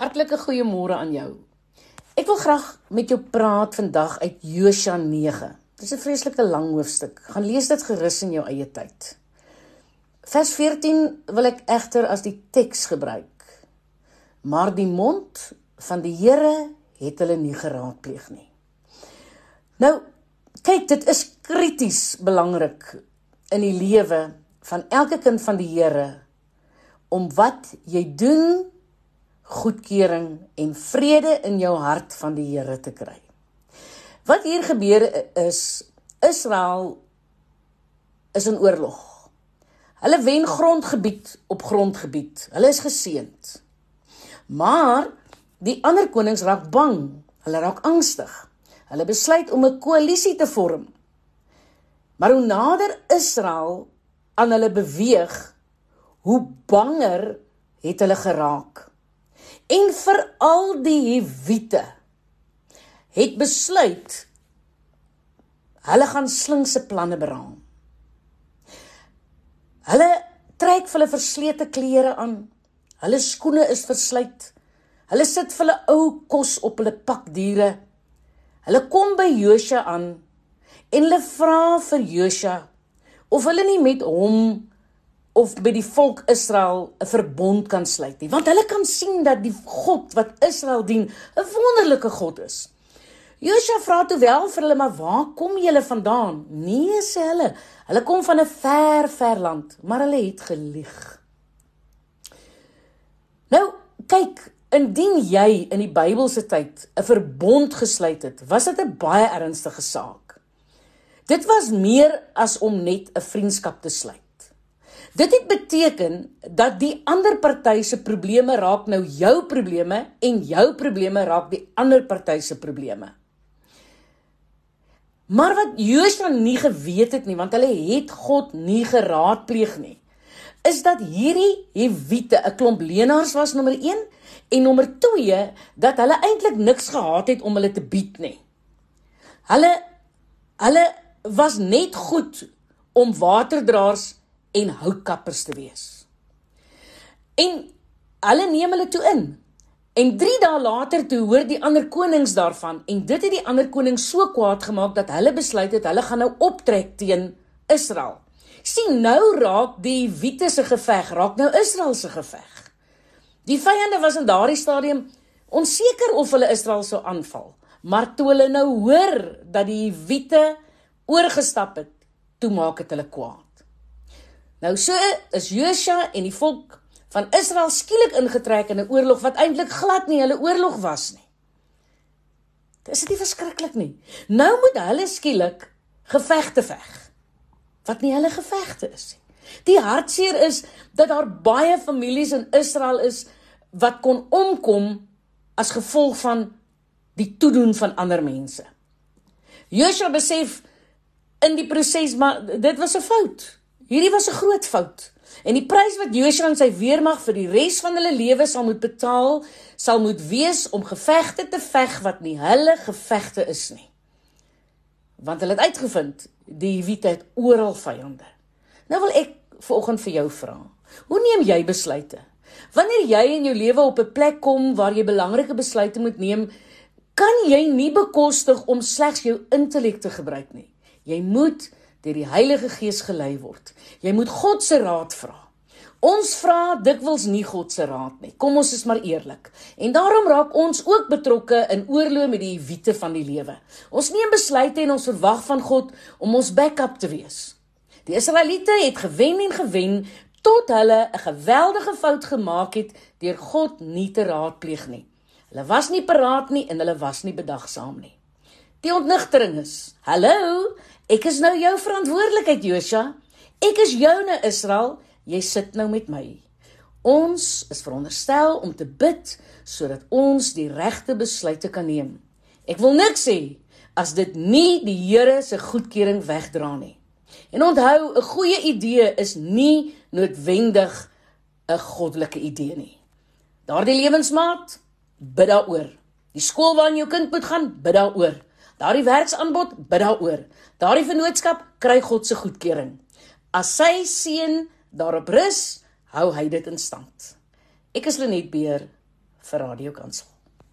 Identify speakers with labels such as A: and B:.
A: Hartlike goeiemôre aan jou. Ek wil graag met jou praat vandag uit Josua 9. Dis 'n vreeslike lang hoofstuk. Gaan lees dit gerus in jou eie tyd. Vers 14 wil ek egter as die teks gebruik. Maar die mond van die Here het hulle nie geraadpleeg nie. Nou, kyk, dit is krities belangrik in die lewe van elke kind van die Here om wat jy doen goedkeuring en vrede in jou hart van die Here te kry. Wat hier gebeur is Israel is in oorlog. Hulle wen grondgebied op grondgebied. Hulle is geseënd. Maar die ander konings raak bang. Hulle raak angstig. Hulle besluit om 'n koalisie te vorm. Maar hoe nader Israel aan hulle beweeg, hoe banger het hulle geraak en veral die Hewite het besluit hulle gaan slinkse planne beraam. Hulle trek hulle verslete klere aan. Hulle skoene is verslyt. Hulle sit vir hulle ou kos op hulle pakdiere. Hulle kom by Josua aan en hulle vra vir Josua of hulle nie met hom of by die volk Israel 'n verbond kan sluit nie, want hulle kan sien dat die God wat Israel dien 'n wonderlike God is. Josua vra toe wel vir hulle, maar waar kom julle vandaan? Nee, sê hulle. Hulle kom van 'n ver, ver land, maar hulle het gelieg. Nou, kyk, indien jy in die Bybelse tyd 'n verbond gesluit het, was dit 'n baie ernstige saak. Dit was meer as om net 'n vriendskap te sluit. Dit het beteken dat die ander party se probleme raak nou jou probleme en jou probleme raak die ander party se probleme. Maar wat Josua nie geweet het nie, want hulle het God nie geraadpleeg nie, is dat hierdie Hewite 'n klomp leenaars was nommer 1 en nommer 2 dat hulle eintlik niks gehad het om hulle te bied nie. Hulle hulle was net goed om waterdraers en houtkappers te wees. En hulle neem hulle toe in. En 3 dae later toe hoor die ander konings daarvan en dit het die ander konings so kwaad gemaak dat hulle besluit het hulle gaan nou optrek teen Israel. Sien nou raak die Wite se geveg, raak nou Israel se geveg. Die vyande was in daardie stadium onseker of hulle Israel sou aanval, maar toe hulle nou hoor dat die Wite oorgestap het, toe maak dit hulle kwaad. Nou so is Josua en die volk van Israel skielik ingetrek in 'n oorlog wat eintlik glad nie hulle oorlog was nie. Dis dit nie verskriklik nie. Nou moet hulle skielik gevegte veg wat nie hulle gevegte is nie. Die hartseer is dat daar baie families in Israel is wat kon omkom as gevolg van die toedoen van ander mense. Joshua besef in die proses maar dit was 'n fout. Hierdie was 'n groot fout. En die prys wat Joshua en sy weermag vir die res van hulle lewe sal moet betaal, sal moet wees om gevegte te veg wat nie hulle gevegte is nie. Want hulle het uitgevind die Hewite het oral vyande. Nou wil ek vanoggend vir jou vra. Hoe neem jy besluite? Wanneer jy in jou lewe op 'n plek kom waar jy belangrike besluite moet neem, kan jy nie bekostig om slegs jou intellek te gebruik nie. Jy moet deur die Heilige Gees gelei word. Jy moet God se raad vra. Ons vra dikwels nie God se raad nie. Kom ons is maar eerlik. En daarom raak ons ook betrokke in oorloë met die wiete van die lewe. Ons neem besluite en ons verwag van God om ons backup te wees. Die Israeliete het gewen en gewen tot hulle 'n geweldige fout gemaak het deur God nie te raadpleeg nie. Hulle was nie paraat nie en hulle was nie bedagsaam nie. Die ontnigtering is: Hallo, Ek is nou jou verantwoordelikheid, Josua. Ek is joune Israel. Jy sit nou met my. Ons is veronderstel om te bid sodat ons die regte besluite kan neem. Ek wil niks sê as dit nie die Here se goedkeuring wegdra nie. En onthou, 'n goeie idee is nie noodwendig 'n goddelike idee nie. Daardie lewensmaat, bid daaroor. Die skool waarin jou kind moet gaan, bid daaroor. Daardie werksaanbod, bid daaroor. Daardie vennootskap kry God se goedkeuring. As sy seën daarop rus, hou hy dit in stand. Ek is Lenet Beer vir Radio Kansel.